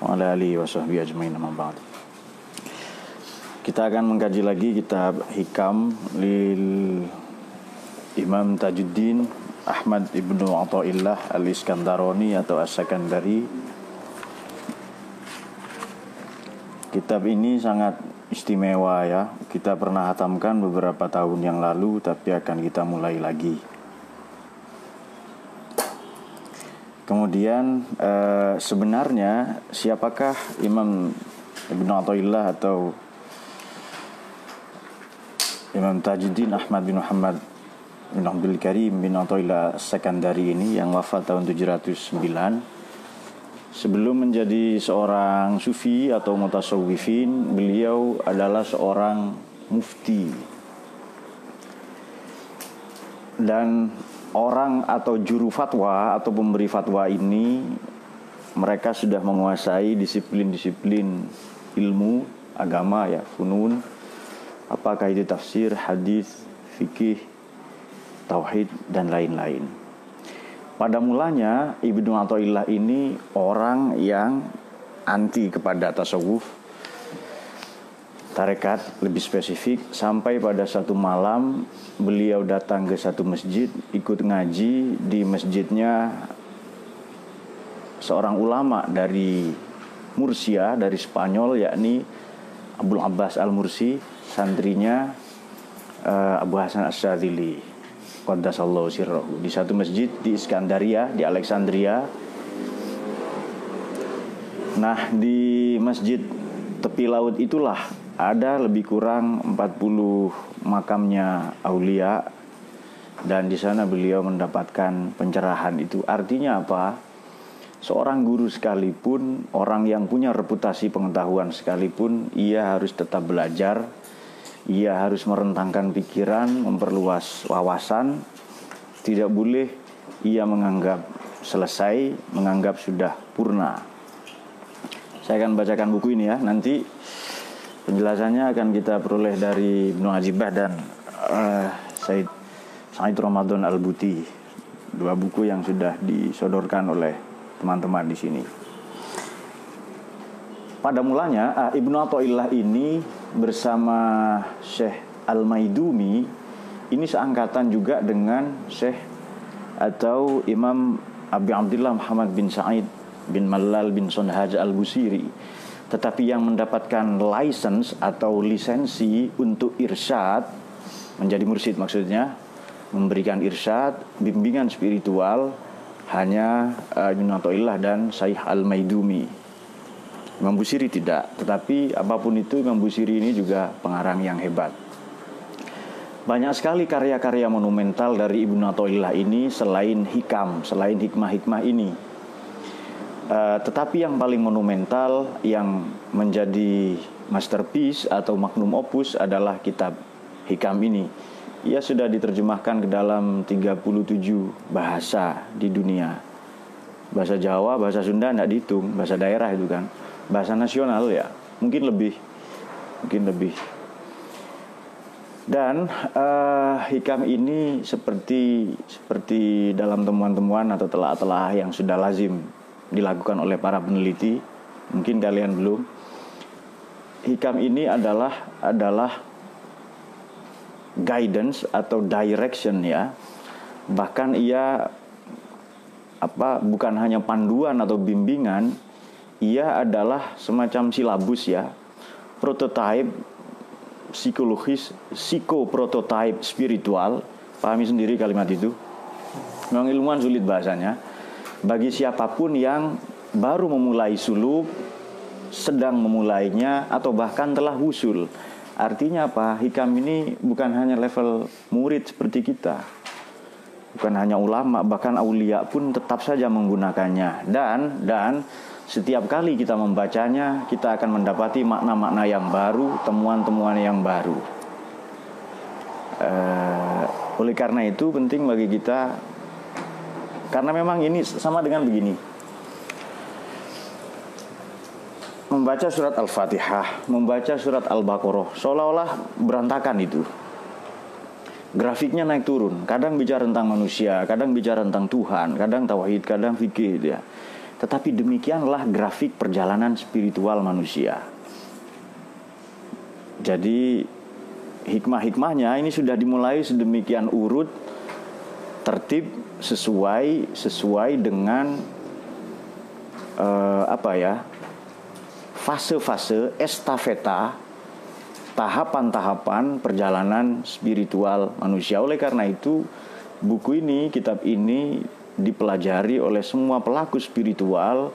wa alihi wa. Kita akan mengkaji lagi kitab Hikam lil Imam Tajuddin Ahmad Ibnu Athaillah Al-Iskandaroni atau As-Sakandari Kitab ini sangat istimewa ya. Kita pernah hatamkan beberapa tahun yang lalu tapi akan kita mulai lagi. Kemudian eh, sebenarnya siapakah Imam Ibnu Athaillah atau Imam Tajuddin Ahmad bin Muhammad bin Abdul Karim bin Athaillah Sekandari ini yang wafat tahun 709 Sebelum menjadi seorang sufi atau mutasawwifin, beliau adalah seorang mufti. Dan orang atau juru fatwa atau pemberi fatwa ini mereka sudah menguasai disiplin-disiplin ilmu agama ya, funun. Apakah itu tafsir, hadis, fikih, tauhid dan lain-lain. Pada mulanya Ibnu Athaillah ini orang yang anti kepada tasawuf tarekat lebih spesifik sampai pada satu malam beliau datang ke satu masjid ikut ngaji di masjidnya seorang ulama dari Mursia dari Spanyol yakni Abdul Abbas Al-Mursi santrinya uh, Abu Hasan As-Sadzili Qaddasallahu sirrahu. Di satu masjid di Iskandaria di Alexandria. Nah di masjid tepi laut itulah ada lebih kurang 40 makamnya aulia dan di sana beliau mendapatkan pencerahan itu artinya apa seorang guru sekalipun orang yang punya reputasi pengetahuan sekalipun ia harus tetap belajar ia harus merentangkan pikiran, memperluas wawasan. Tidak boleh ia menganggap selesai, menganggap sudah purna. Saya akan bacakan buku ini ya. Nanti penjelasannya akan kita peroleh dari Ibnu Ajibah dan uh, Said Said Ramadan Al-Buti. Dua buku yang sudah disodorkan oleh teman-teman di sini. Pada mulanya uh, Ibnu Athaillah ini bersama Syekh Al-Maidumi ini seangkatan juga dengan Syekh atau Imam Abi Abdullah Muhammad bin Sa'id bin Malal bin Sonhaj Al-Busiri tetapi yang mendapatkan license atau lisensi untuk irsyad menjadi mursyid maksudnya memberikan irsyad bimbingan spiritual hanya uh, Ibnu Athaillah dan Syekh Al-Maidumi Imam Busiri tidak, tetapi apa pun itu Imam Busiri ini juga pengarang yang hebat. Banyak sekali karya-karya monumental dari Ibnu Athaillah ini selain hikam, selain hikmah-hikmah ini. Uh, tetapi yang paling monumental yang menjadi masterpiece atau magnum opus adalah kitab hikam ini. Ia sudah diterjemahkan ke dalam 37 bahasa di dunia. Bahasa Jawa, bahasa Sunda tidak dihitung, bahasa daerah itu kan bahasa nasional ya mungkin lebih mungkin lebih dan uh, hikam ini seperti seperti dalam temuan-temuan atau telah-telah yang sudah lazim dilakukan oleh para peneliti. Mungkin kalian belum. Hikam ini adalah adalah guidance atau direction ya. Bahkan ia apa bukan hanya panduan atau bimbingan ia adalah semacam silabus ya. Prototipe psikologis psikoprototipe spiritual. Pahami sendiri kalimat itu. Memang ilmuwan sulit bahasanya bagi siapa pun yang baru memulai suluk sedang memulainya atau bahkan telah wusul. Artinya apa? Hikam ini bukan hanya level murid seperti kita. Bukan hanya ulama bahkan aulia pun tetap saja menggunakannya. Dan dan setiap kali kita membacanya kita akan mendapati makna-makna yang baru, temuan-temuan yang baru. Uh, oleh karena itu penting bagi kita karena memang ini sama dengan begini. Membaca surat Al-Fatihah, membaca surat Al-Baqarah, seolah-olah berantakan itu grafiknya naik turun. Kadang bicara tentang manusia, kadang bicara tentang Tuhan, kadang tauhid, kadang fikih ya. Tetapi demikianlah grafik perjalanan spiritual manusia. Jadi hikmah-hikmahnya ini sudah dimulai sedemikian urut tertib sesuai sesuai dengan uh, apa ya fase-fase estafeta tahapan-tahapan perjalanan spiritual manusia. Oleh karena itu, buku ini, kitab ini dipelajari oleh semua pelaku spiritual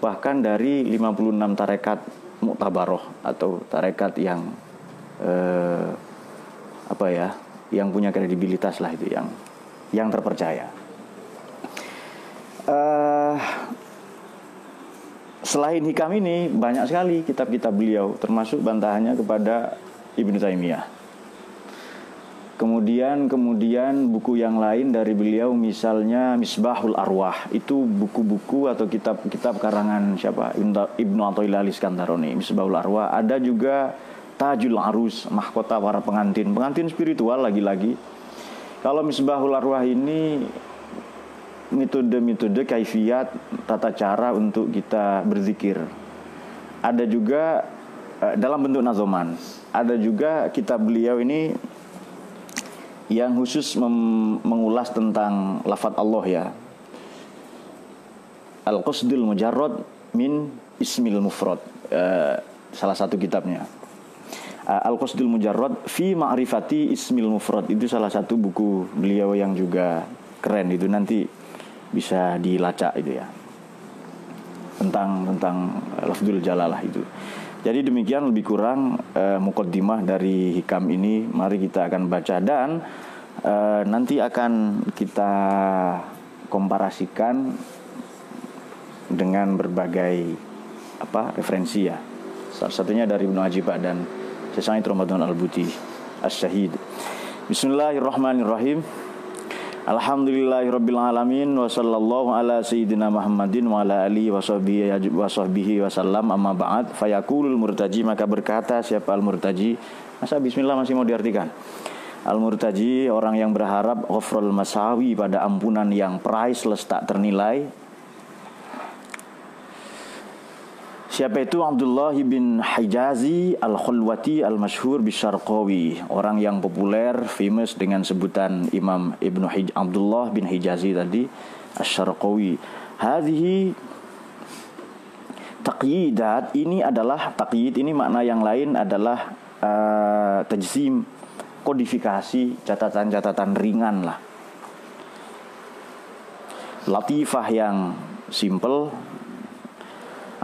bahkan dari 56 tarekat muktabaroh atau tarekat yang eh, apa ya, yang punya kredibilitas lah itu yang yang terpercaya. Uh, Selain hikam ini banyak sekali kitab-kitab beliau termasuk bantahannya kepada Ibnu Taimiyah. Kemudian kemudian buku yang lain dari beliau misalnya Misbahul Arwah. Itu buku-buku atau kitab-kitab karangan siapa? Ibnu Athaillah Al-Iskandaroni Misbahul Arwah. Ada juga Tajul Arus mahkota para pengantin. Pengantin spiritual lagi-lagi kalau Misbahul Arwah ini metode-metode kaifiat tata cara untuk kita berzikir. Ada juga uh, dalam bentuk nazoman. Ada juga kitab beliau ini yang khusus mengulas tentang lafat Allah ya. Al-Qasdul Mujarrad min Ismil Mufrad. Uh, salah satu kitabnya. Uh, Al-Qasdul Mujarrad fi Ma'rifati Ismil Mufrad itu salah satu buku beliau yang juga keren itu nanti bisa dilacak itu ya tentang tentang lafzul jalalah itu. Jadi demikian lebih kurang uh, mukaddimah dari hikam ini. Mari kita akan baca dan uh, nanti akan kita komparasikan dengan berbagai apa referensi ya. Salah satunya dari Ibnu Ajibah dan Sesai Ramadan Al-Buti As-Syahid. Bismillahirrahmanirrahim. Alhamdulillahirabbil alamin wa sallallahu ala sayyidina Muhammadin wa ala alihi wa sahbihi wa sahbihi wasallam amma ba'd fayaqulul murtaji maka berkata siapa al murtaji masa bismillah masih mau diartikan al murtaji orang yang berharap ghafrul masawi pada ampunan yang priceless tak ternilai Siapa itu? Abdullah bin Hijazi Al-Khulwati Al-Mashhur Bisharqawi Orang yang populer, famous dengan sebutan Imam Ibnu Hij Abdullah bin Hijazi tadi Asharqawi Hadhihi Taqyidat ini adalah Taqyid ini makna yang lain adalah uh, Tajzim Kodifikasi Catatan-catatan ringan lah. Latifah yang simple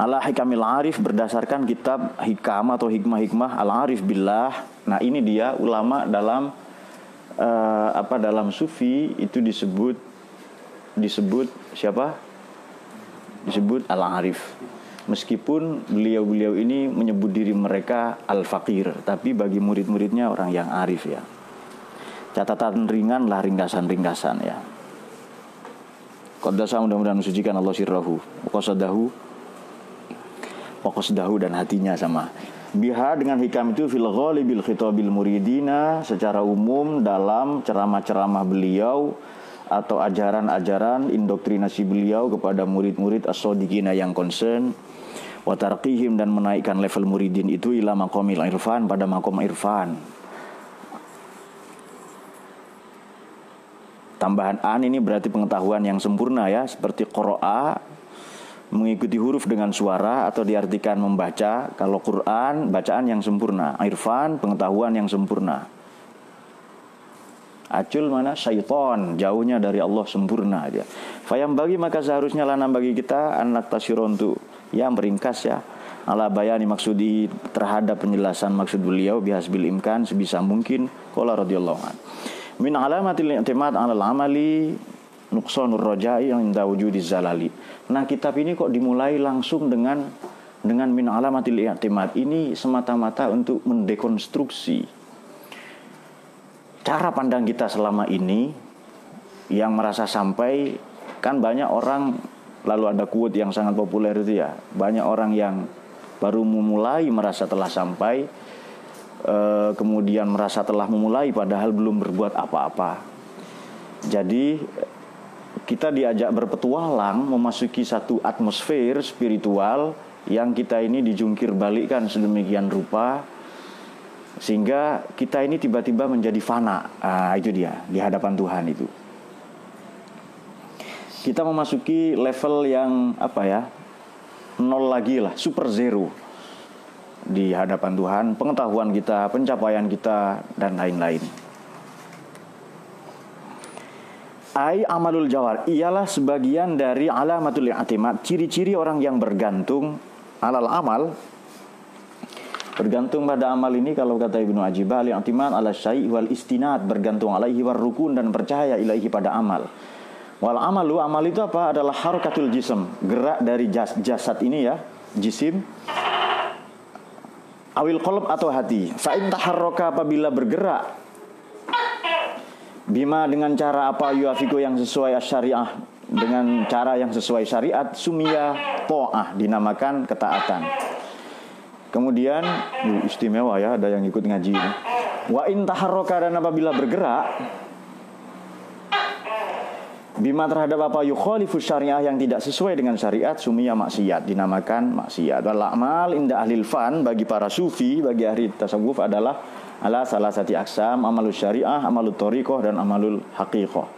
ala hikamil arif berdasarkan kitab hikam atau hikmah-hikmah al arif billah. Nah, ini dia ulama dalam uh, apa dalam sufi itu disebut disebut siapa? Disebut al arif. Meskipun beliau-beliau ini menyebut diri mereka al fakir, tapi bagi murid-muridnya orang yang arif ya. Catatan ringan lah ringkasan-ringkasan ya. Qadasa mudah-mudahan mensucikan Allah sirrahu. Qasadahu fokus dahu dan hatinya sama. Biha dengan hikam itu fil ghalibil khitabil muridina secara umum dalam ceramah-ceramah beliau atau ajaran-ajaran indoktrinasi beliau kepada murid-murid as yang concern. Watarqihim dan menaikkan level muridin itu ila maqamil irfan pada makom irfan. Tambahan an ini berarti pengetahuan yang sempurna ya seperti qira'a mengikuti huruf dengan suara atau diartikan membaca. Kalau Quran, bacaan yang sempurna. Irfan, pengetahuan yang sempurna. Acul mana? Syaiton, jauhnya dari Allah sempurna aja. Fayam bagi maka seharusnya lana bagi kita anak tasirontu. Ya meringkas ya. Ala bayani maksudi terhadap penjelasan maksud beliau bihasbil imkan sebisa mungkin. Qala radhiyallahu an. Min alamatil i'timad 'alal amali nuqsanur rajai yang inda wujudi zalali. Nah, kitab ini kok dimulai langsung dengan dengan min alamatil i'timad. Ini semata-mata untuk mendekonstruksi cara pandang kita selama ini yang merasa sampai kan banyak orang lalu ada quote yang sangat populer itu ya. Banyak orang yang baru memulai merasa telah sampai eh, kemudian merasa telah memulai padahal belum berbuat apa-apa. Jadi kita diajak berpetualang memasuki satu atmosfer spiritual yang kita ini dijungkir balikkan sedemikian rupa sehingga kita ini tiba-tiba menjadi fana. Ah, itu dia di hadapan Tuhan itu. Kita memasuki level yang apa ya? nol lagi lah, super zero di hadapan Tuhan, pengetahuan kita, pencapaian kita dan lain-lain. Ai amalul jawar ialah sebagian dari alamatul i'timad, ciri-ciri orang yang bergantung alal amal Bergantung pada amal ini kalau kata Ibnu Ajibah al-i'timad ala syai' wal istinad bergantung alaihi war rukun dan percaya ilahi pada amal. Wal amalu amal itu apa? Adalah harokatul jism, gerak dari jas, jasad ini ya, jisim. Awil kolb atau hati. Fa in taharroka apabila bergerak bima dengan cara apa yuafiku yang sesuai syariah dengan cara yang sesuai syariat sumia to'ah dinamakan ketaatan. Kemudian istimewa ya ada yang ikut ngaji ini. Wa in taharroka dan apabila bergerak Bima terhadap apa yukhalifu syariah yang tidak sesuai dengan syariat sumia maksiat dinamakan maksiat. Wal amal inda ahlil fan bagi para sufi, bagi ahli tasawuf adalah ala salah satu aksam amalul syariah, amalul tariqah dan amalul haqiqah.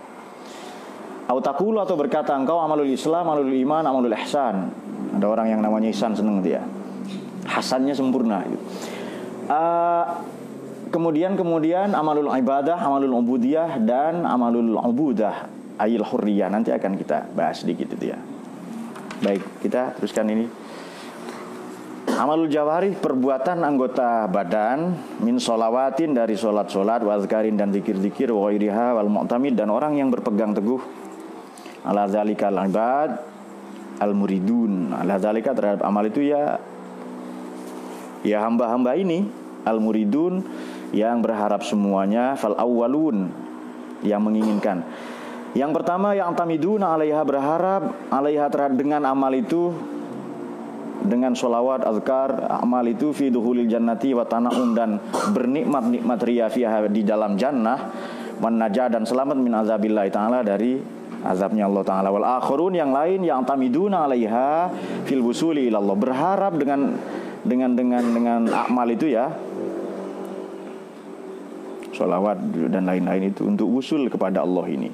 Autakulu atau berkata engkau amalul Islam, amalul iman, amalul ihsan. Ada orang yang namanya ihsan seneng dia. Hasannya sempurna. Uh, kemudian kemudian amalul ibadah, amalul ubudiyah dan amalul ubudah ayil hurriyah nanti akan kita bahas sedikit itu ya. Baik, kita teruskan ini. Amalul jawari perbuatan anggota badan min solawatin dari solat solat wazkarin dan zikir zikir wa wal mu'tamid dan orang yang berpegang teguh. Ala zalikal ibad al muridun ala zalika terhadap amal itu ya ya hamba-hamba ini al muridun yang berharap semuanya fal awwalun yang menginginkan. Yang pertama yang tamiduna alaiha berharap alaiha terhadap dengan amal itu dengan solawat azkar amal itu fi duhulil jannati wa tanaum dan bernikmat-nikmat ria di dalam jannah. Wan dan selamat min azabillah taala dari azabnya Allah taala. Wal akhirun yang lain yang tamiduna alaiha fil busuli ilallah. Berharap dengan dengan dengan dengan amal itu ya. Solawat dan lain-lain itu untuk usul kepada Allah ini.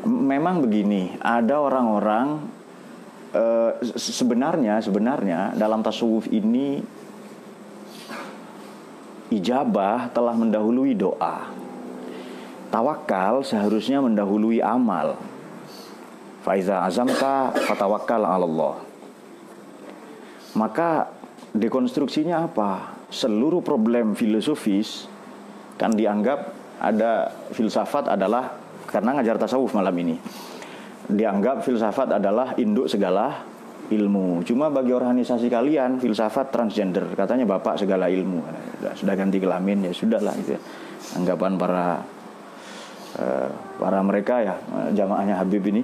Memang begini, ada orang-orang uh, sebenarnya sebenarnya dalam tasawuf ini ijabah telah mendahului doa. Tawakal seharusnya mendahului amal. Faiza azamta fatawakal Allah. Maka dekonstruksinya apa? Seluruh problem filosofis kan dianggap ada filsafat adalah karena ngajar tasawuf malam ini. Dianggap filsafat adalah induk segala ilmu. Cuma bagi organisasi kalian filsafat transgender, katanya bapak segala ilmu. Sudah, ganti kelamin ya sudahlah itu. Ya. Anggapan para uh, para mereka ya jamaahnya Habib ini.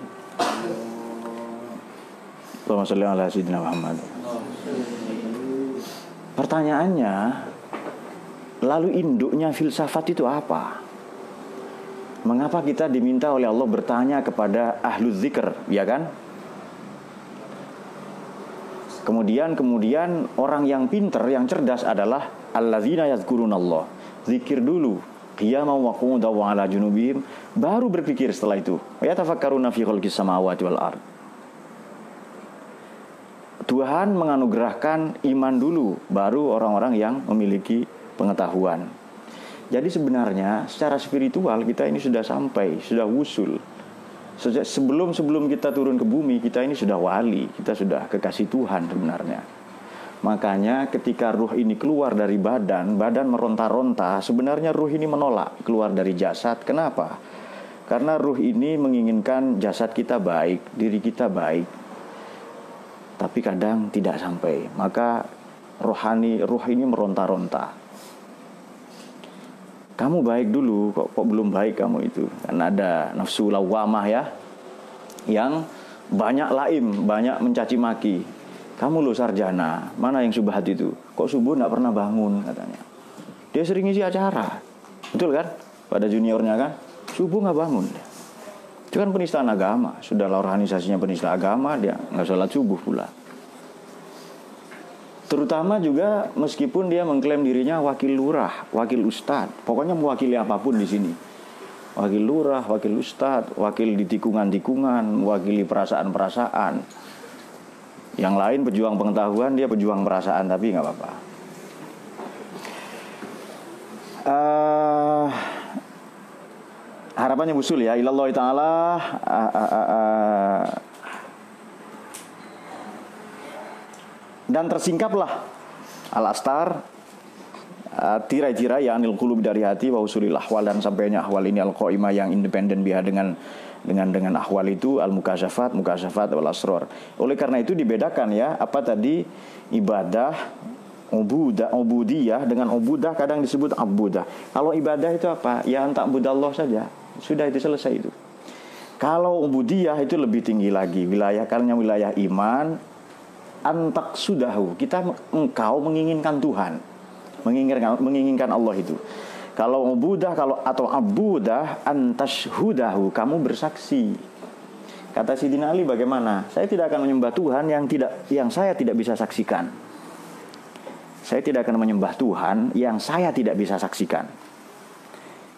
Pertanyaannya, lalu induknya filsafat itu apa? Mengapa kita diminta oleh Allah bertanya kepada ahlu zikr, ya kan? Kemudian kemudian orang yang pinter, yang cerdas adalah alladzina yazkurun Allah. Zikir dulu, qiyama wa qu'udan wa ala junubihim, baru berpikir setelah itu. Ya tafakkaruna fi khalqis samawati wal ard. Tuhan menganugerahkan iman dulu, baru orang-orang yang memiliki pengetahuan. Jadi sebenarnya secara spiritual kita ini sudah sampai, sudah wusul. Sebelum sebelum kita turun ke bumi, kita ini sudah wali, kita sudah kekasih Tuhan sebenarnya. Makanya ketika ruh ini keluar dari badan, badan meronta-ronta, sebenarnya ruh ini menolak keluar dari jasad. Kenapa? Karena ruh ini menginginkan jasad kita baik, diri kita baik. Tapi kadang tidak sampai. Maka rohani ruh ini meronta-ronta. Kamu baik dulu, kok kok belum baik kamu itu? Karena ada nafsu lawamah ya, yang banyak laim, banyak mencaci maki. Kamu lo sarjana, mana yang subhat itu? Kok subuh nggak pernah bangun katanya. Dia sering isi acara, betul kan? Pada juniornya kan, subuh nggak bangun. Itu kan penistaan agama. Sudahlah organisasinya penista agama, dia nggak sholat subuh pula. Terutama juga meskipun dia mengklaim dirinya wakil lurah, wakil ustad, pokoknya mewakili apa pun di sini. Wakil lurah, wakil ustad, wakil di tikungan-tikungan, mewakili perasaan-perasaan. Yang lain pejuang pengetahuan, dia pejuang perasaan, tapi nggak apa-apa. Uh, harapannya busul ya, ilallah ta'ala uh, uh, uh, uh, dan tersingkaplah al-astar uh, tirai-tirai yang anil kulub dari hati wa usulil ahwal dan sampainya ahwal ini al-qaimah yang independen biha dengan dengan dengan ahwal itu al mukasyafat mukasyafat wal asror oleh karena itu dibedakan ya apa tadi ibadah ubudah ubudiyah dengan ubudah kadang disebut abudah kalau ibadah itu apa? Ya antak budallah saja. Sudah itu selesai itu. Kalau ubudiyah itu lebih tinggi lagi. Wilayah karena wilayah iman antak sudahu kita engkau menginginkan Tuhan. Menginginkan menginginkan Allah itu. Kalau ubudah kalau atau abudah hudahu kamu bersaksi. Kata Sidina Ali bagaimana? Saya tidak akan menyembah Tuhan yang tidak yang saya tidak bisa saksikan. Saya tidak akan menyembah Tuhan yang saya tidak bisa saksikan.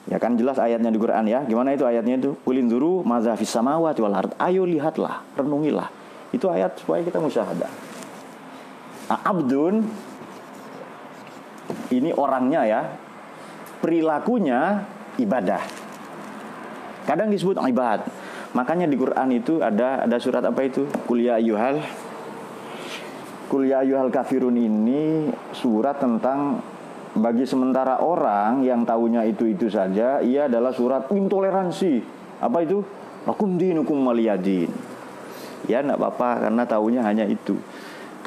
Ya kan jelas ayatnya di Quran ya. Gimana itu ayatnya itu? Kulinduru mazafis samawati wal Ayo lihatlah, renungilah. Itu ayat supaya kita musyahadah. Nah, abdun ini orangnya ya, perilakunya ibadah. Kadang disebut ibad. Makanya di Quran itu ada ada surat apa itu? Kuliah ayuhal Kuliah ayuhal kafirun ini surat tentang bagi sementara orang yang tahunya itu-itu saja, ia adalah surat intoleransi. Apa itu? Lakum dinukum waliyadin. Ya, enggak apa-apa karena tahunya hanya itu.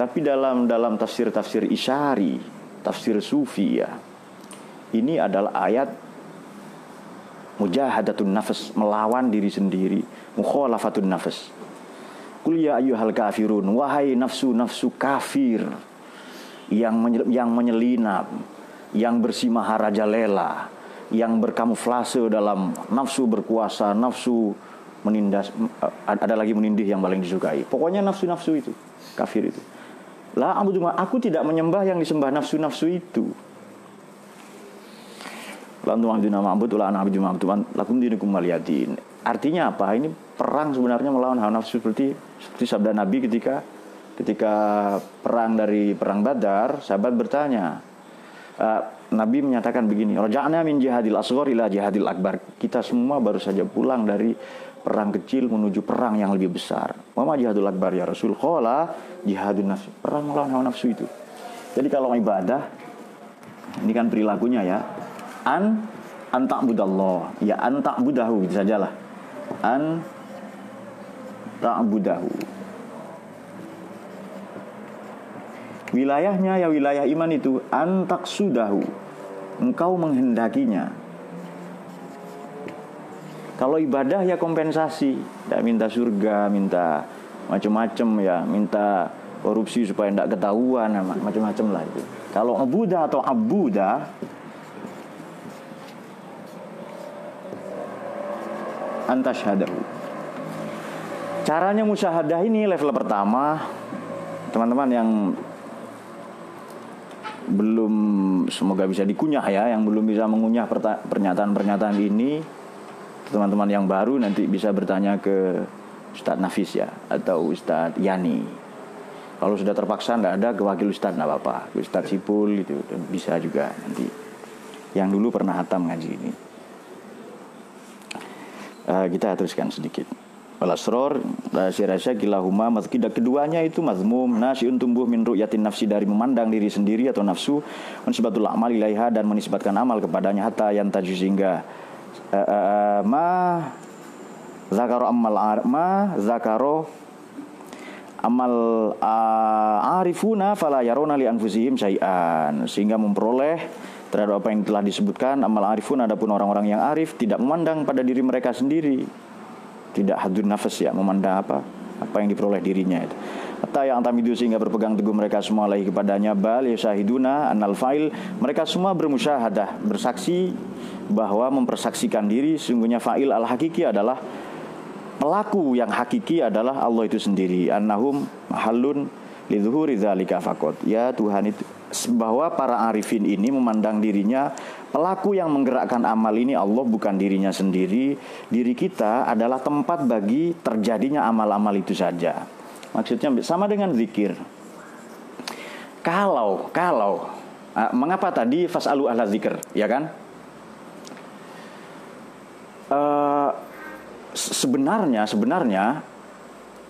Tapi dalam dalam tafsir-tafsir isyari, tafsir sufi ya. Ini adalah ayat mujahadatun nafas, melawan diri sendiri, mukhalafatun nafas. Qul ya ayyuhal kafirun, wahai nafsu-nafsu kafir yang yang menyelinap, yang bersimah lela, yang berkamuflase dalam nafsu berkuasa, nafsu menindas ada lagi menindih yang paling disukai. Pokoknya nafsu-nafsu itu, kafir itu. La cuma aku tidak menyembah yang disembah nafsu-nafsu itu. Lantu abduna ma'bud ula ana abdu ma'bud lakum. Artinya apa? Ini perang sebenarnya melawan hawa nafsu seperti seperti sabda Nabi ketika ketika perang dari perang Badar, sahabat bertanya, uh, Nabi menyatakan begini, "Raja'na min jihadil asghar ila jihadil akbar." Kita semua baru saja pulang dari perang kecil menuju perang yang lebih besar. Mama jihadul akbar ya Rasul. Qala jihadun nafsu. Perang melawan hawa nafsu itu. Jadi kalau ibadah ini kan perilakunya ya. An antak budallah. Ya antak budahu gitu sajalah. An budahu. Wilayahnya ya wilayah iman itu antak sudahu. Engkau menghendakinya kalau ibadah ya kompensasi, tidak minta surga, minta macam-macam ya, minta korupsi supaya tidak ketahuan, macam-macam lah itu. Kalau abuda atau abuda, antasyhadahu. Caranya musyahadah ini level pertama, teman-teman yang belum semoga bisa dikunyah ya, yang belum bisa mengunyah pernyataan-pernyataan ini teman-teman yang baru nanti bisa bertanya ke Ustadz Nafis ya atau Ustadz Yani. Kalau sudah terpaksa nggak ada ke wakil Ustadz nggak apa-apa, Ustadz Sipul itu dan bisa juga nanti. Yang dulu pernah hatam ngaji ini. Uh, kita teruskan sedikit. Walasror rahasia-rahasia kilahuma tidak keduanya itu mazmum nasiun tumbuh min ru'yatin nafsi dari memandang diri sendiri atau nafsu mensibatul amal ilaiha dan menisbatkan amal kepadanya hatta yang taju sehingga uh, uh, ma zakaro amal ma zakaro amal uh, arifuna fala yarona li anfusihim syai'an. Sehingga memperoleh terhadap apa yang telah disebutkan amal arifun adapun orang-orang yang arif tidak memandang pada diri mereka sendiri. Tidak hadun nafas ya memandang apa? Apa yang diperoleh dirinya itu Hatta yang tamidu sehingga berpegang teguh mereka semua lagi kepadanya. Bal yasahiduna anal fa'il. Mereka semua bermusyahadah bersaksi bahwa mempersaksikan diri. Sungguhnya fa'il al hakiki adalah pelaku yang hakiki adalah Allah itu sendiri. Annahum halun lidzuhuri dzalika faqat ya Tuhan itu bahwa para arifin ini memandang dirinya pelaku yang menggerakkan amal ini Allah bukan dirinya sendiri. Diri kita adalah tempat bagi terjadinya amal-amal itu saja maksudnya sama dengan zikir. Kalau kalau ah, mengapa tadi fasalu ahla zikir ya kan? Uh, sebenarnya sebenarnya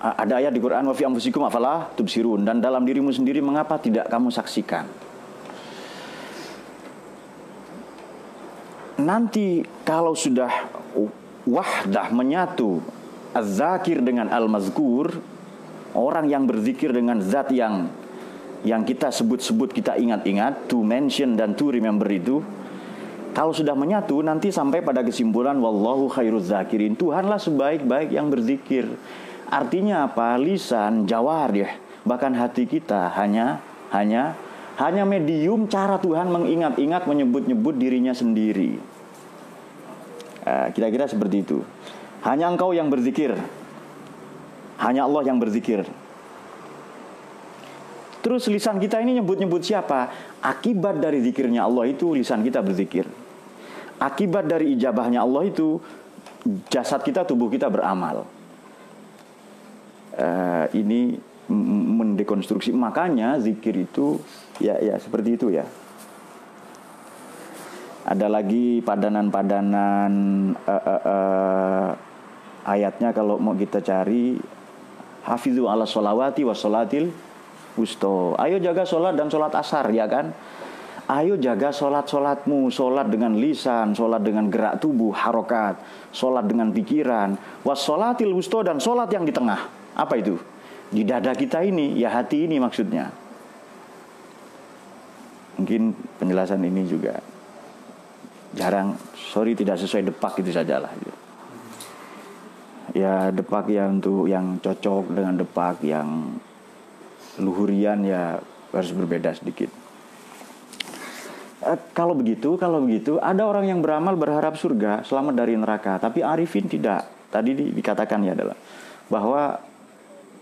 ada ayat di Quran wa fi anfusikum afala tubsirun. Dan dalam dirimu sendiri mengapa tidak kamu saksikan? Nanti kalau sudah wahdah menyatu az-zakir dengan al-mazkur orang yang berzikir dengan zat yang yang kita sebut-sebut kita ingat-ingat to mention dan to remember itu kalau sudah menyatu nanti sampai pada kesimpulan wallahu khairuz zakirin. Tuhanlah sebaik-baik yang berzikir. Artinya apa? Lisan, jawar ya. Bahkan hati kita hanya hanya hanya medium cara Tuhan mengingat-ingat menyebut-nyebut dirinya sendiri. Eh, kira-kira seperti itu. Hanya engkau yang berzikir. Hanya Allah yang berzikir. Terus lisan kita ini nyebut-nyebut siapa? Akibat dari zikirnya Allah itu lisan kita berzikir akibat dari ijabahnya Allah itu jasad kita, tubuh kita beramal. Uh, ini mendekonstruksi. Makanya zikir itu ya ya seperti itu ya. Ada lagi padanan-padanan uh, uh, uh, ayatnya kalau mau kita cari hafizu ala solawati wa solatil wusto. Ayo jaga sholat dan sholat asar ya kan. Ayo jaga sholat-sholatmu, sholat dengan lisan, sholat dengan gerak tubuh, harokat, sholat dengan pikiran, wassolatil wusto dan sholat yang di tengah. Apa itu? Di dada kita ini, ya hati ini maksudnya. Mungkin penjelasan ini juga jarang, sorry tidak sesuai depak itu sajalah. Ya depak yang untuk yang cocok dengan depak yang luhurian ya harus berbeda sedikit. Eh, kalau begitu, kalau begitu, ada orang yang beramal berharap surga, selamat dari neraka. Tapi Arifin tidak. Tadi di, dikatakan ya adalah bahwa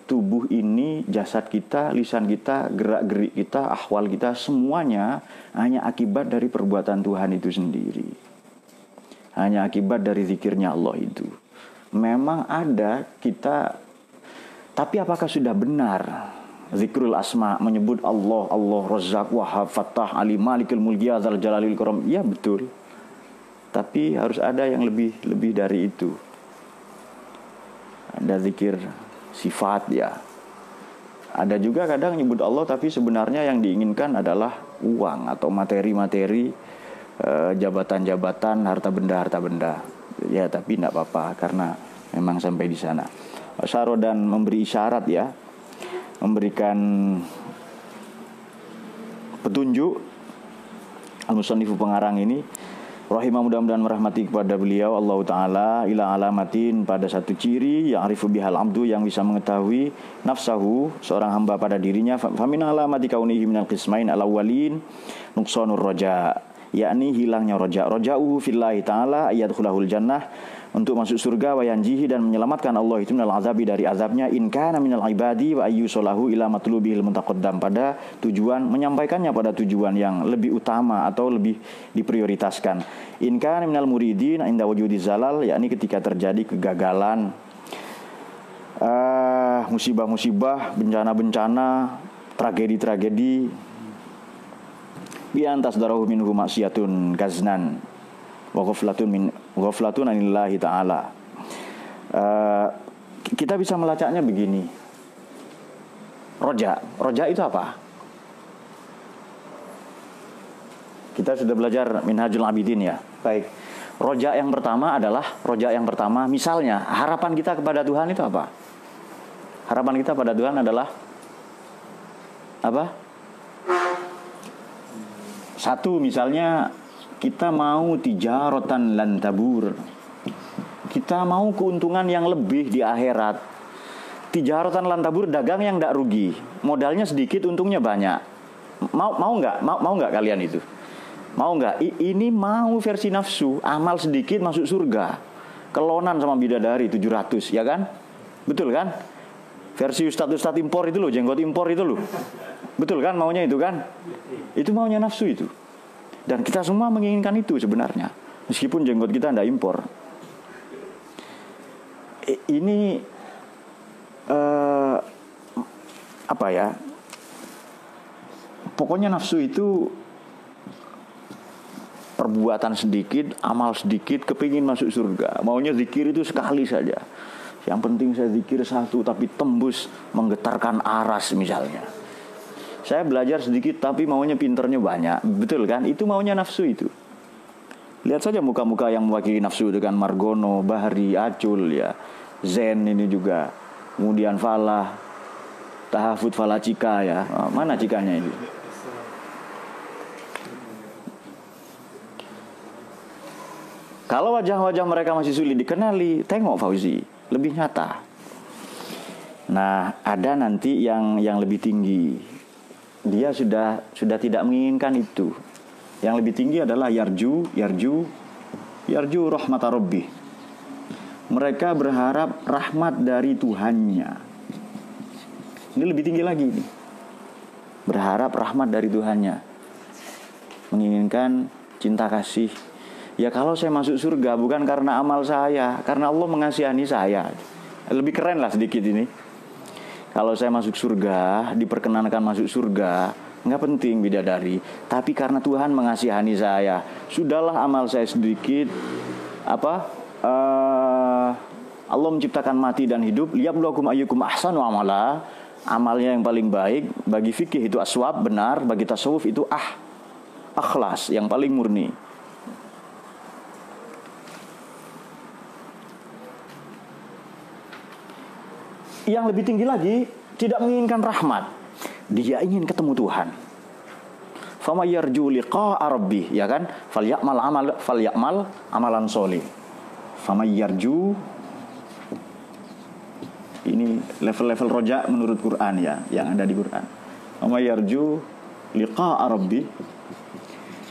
tubuh ini, jasad kita, lisan kita, gerak-gerik kita, ahwal kita, semuanya hanya akibat dari perbuatan Tuhan itu sendiri. Hanya akibat dari zikirnya Allah itu. Memang ada kita, tapi apakah sudah benar? zikrul asma menyebut Allah Allah Razzaq Wahab Fattah Ali Malikul Mulki Azal Jalalil Karam? Ya betul. Tapi harus ada yang lebih lebih dari itu. Ada zikir sifat ya. Ada juga kadang nyebut Allah tapi sebenarnya yang diinginkan adalah uang atau materi-materi eh, jabatan-jabatan harta benda harta benda ya tapi tidak apa-apa karena memang sampai di sana. Saro dan memberi isyarat ya. Memberikan petunjuk al-musannifu pengarang ini. Rahimah mudah-mudahan merahmati kepada beliau Allah taala ila alamatin pada satu ciri yang arifu bihal abdu yang bisa mengetahui nafsahu seorang hamba pada dirinya. Famin alamati kaunihi minal qismain ala walin nuqsanur roja yakni hilangnya roja roja'u fillahi taala ayadkhulahul jannah untuk masuk surga wa yanjihi dan menyelamatkan Allah. Itu minal azabi dari azabnya. In kana minal ibadi wa ayyusalahu ila matlubihil muntaqaddam pada tujuan menyampaikannya pada tujuan yang lebih utama atau lebih diprioritaskan. In kana minal muridin inda wujudi zalal yakni ketika terjadi kegagalan. Uh, musibah-musibah bencana-bencana tragedi-tragedi bi antas darahu minhu maksiatun gaznan wa ghaflatun min ghaflatun anillahi taala. Uh, kita bisa melacaknya begini. Roja, roja itu apa? Kita sudah belajar Minhajul Abidin ya. Baik. Roja yang pertama adalah roja yang pertama misalnya harapan kita kepada Tuhan itu apa? Harapan kita pada Tuhan adalah apa? Satu misalnya kita mau tijarotan lan tabur. Kita mau keuntungan yang lebih di akhirat. Tijarotan lan tabur dagang yang tidak rugi. Modalnya sedikit, untungnya banyak. Mau mau nggak? Mau mau nggak kalian itu? Mau nggak? Ini mau versi nafsu, amal sedikit masuk surga. Kelonan sama bidadari 700, ya kan? Betul kan? Versi ustadz-ustadz impor itu loh, jenggot impor itu loh. Betul kan maunya itu kan? Itu maunya nafsu itu. Dan kita semua menginginkan itu sebenarnya. Meskipun jenggot kita tidak impor. Ini uh, apa ya? Pokoknya nafsu itu perbuatan sedikit, amal sedikit, kepingin masuk surga. Maunya zikir itu sekali saja. Yang penting saya zikir satu tapi tembus menggetarkan aras misalnya. Saya belajar sedikit tapi maunya pinternya banyak. Betul kan? Itu maunya nafsu itu. Lihat saja muka-muka yang mewakili nafsu dengan Margono, Bahri, Acul ya. Zen ini juga. Kemudian Falah, Tahafut Falah Cika ya. Oh, mana cikanya ini? Kalau wajah-wajah mereka masih sulit dikenali, tengok Fauzi, lebih nyata. Nah, ada nanti yang yang lebih tinggi dia sudah sudah tidak menginginkan itu. Yang lebih tinggi adalah yarju, yarju, yarju rahmat rabbi. Mereka berharap rahmat dari Tuhannya. Ini lebih tinggi lagi ini. Berharap rahmat dari Tuhannya. Menginginkan cinta kasih. Ya kalau saya masuk surga bukan karena amal saya, karena Allah mengasihani saya. Lebih keren lah sedikit ini. Kalau saya masuk surga, diperkenankan masuk surga, nggak penting bidadari. Tapi karena Tuhan mengasihani saya, sudahlah amal saya sedikit. Apa? Uh, Allah menciptakan mati dan hidup. Liyabluwakum ayyukum ahsanu amala. Amalnya yang paling baik bagi fikih itu aswab benar, bagi tasawuf itu ah akhlas yang paling murni. Yang lebih tinggi lagi tidak menginginkan rahmat. Dia ingin ketemu Tuhan. Fama yarju liqa rabbi, ya kan? Falyamal amal falyamal amalan solih. Fama yarju ini level-level roja menurut Quran ya, yang ada di Quran. Fama yarju liqa rabbi.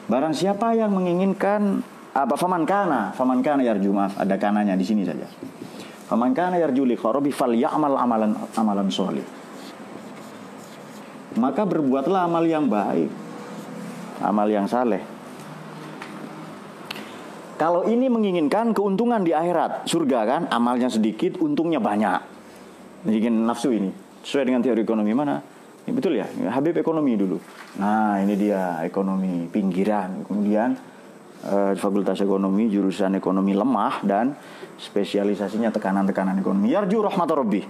Barang siapa yang menginginkan apa faman kana, faman kana yarju maaf, ada kananya di sini saja. Faman kana yarju liqa rabbi falyamal amalan amalan sholih. Maka berbuatlah amal yang baik. Amal yang saleh. Kalau ini menginginkan keuntungan di akhirat, surga kan, amalnya sedikit, untungnya banyak. Ingin nafsu ini. Sesuai dengan teori ekonomi mana? Ini betul ya, Habib ekonomi dulu. Nah, ini dia ekonomi pinggiran. Kemudian uh, Fakultas Ekonomi jurusan ekonomi lemah dan spesialisasinya tekanan-tekanan ekonomi. Yarju rahmat rabbi.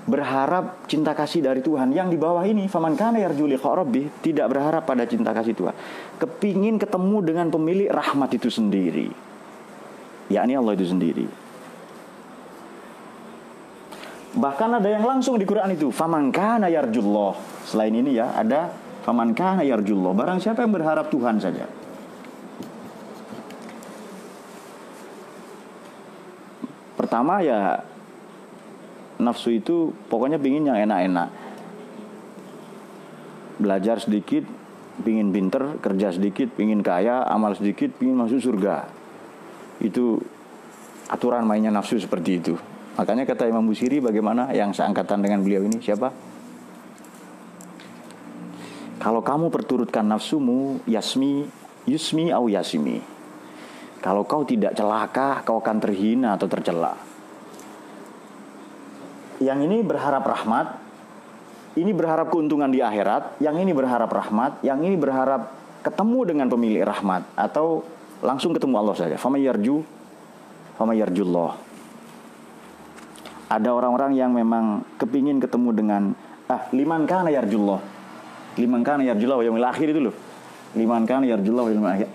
Berharap cinta kasih dari Tuhan yang di bawah ini faman kana yarju liqa rabbi tidak berharap pada cinta kasih Tuhan. Kepingin ketemu dengan pemilik rahmat itu sendiri. Yakni Allah itu sendiri. Bahkan ada yang langsung di Quran itu faman kana yarjullah. Selain ini ya ada faman kana yarjullah. Barang siapa yang berharap Tuhan saja. Pertama ya nafsu itu pokoknya pingin yang enak-enak. Belajar sedikit, pingin pinter, kerja sedikit, pingin kaya, amal sedikit, pingin masuk surga. Itu aturan mainnya nafsu seperti itu. Makanya kata Imam Busiri bagaimana yang seangkatan dengan beliau ini siapa? Kalau kamu perturutkan nafsumu, yasmi, yusmi au yasmi. Kalau kau tidak celaka, kau akan terhina atau tercela. Yang ini berharap rahmat, ini berharap keuntungan di akhirat, yang ini berharap rahmat, yang ini berharap ketemu dengan pemilik rahmat atau langsung ketemu Allah saja. Fama yarju, fama yarjullah. Ada orang-orang yang memang kepingin ketemu dengan ah liman kana yarjullah. Liman kana yarjullah yaumil akhir itu loh. Liman kan yarjullah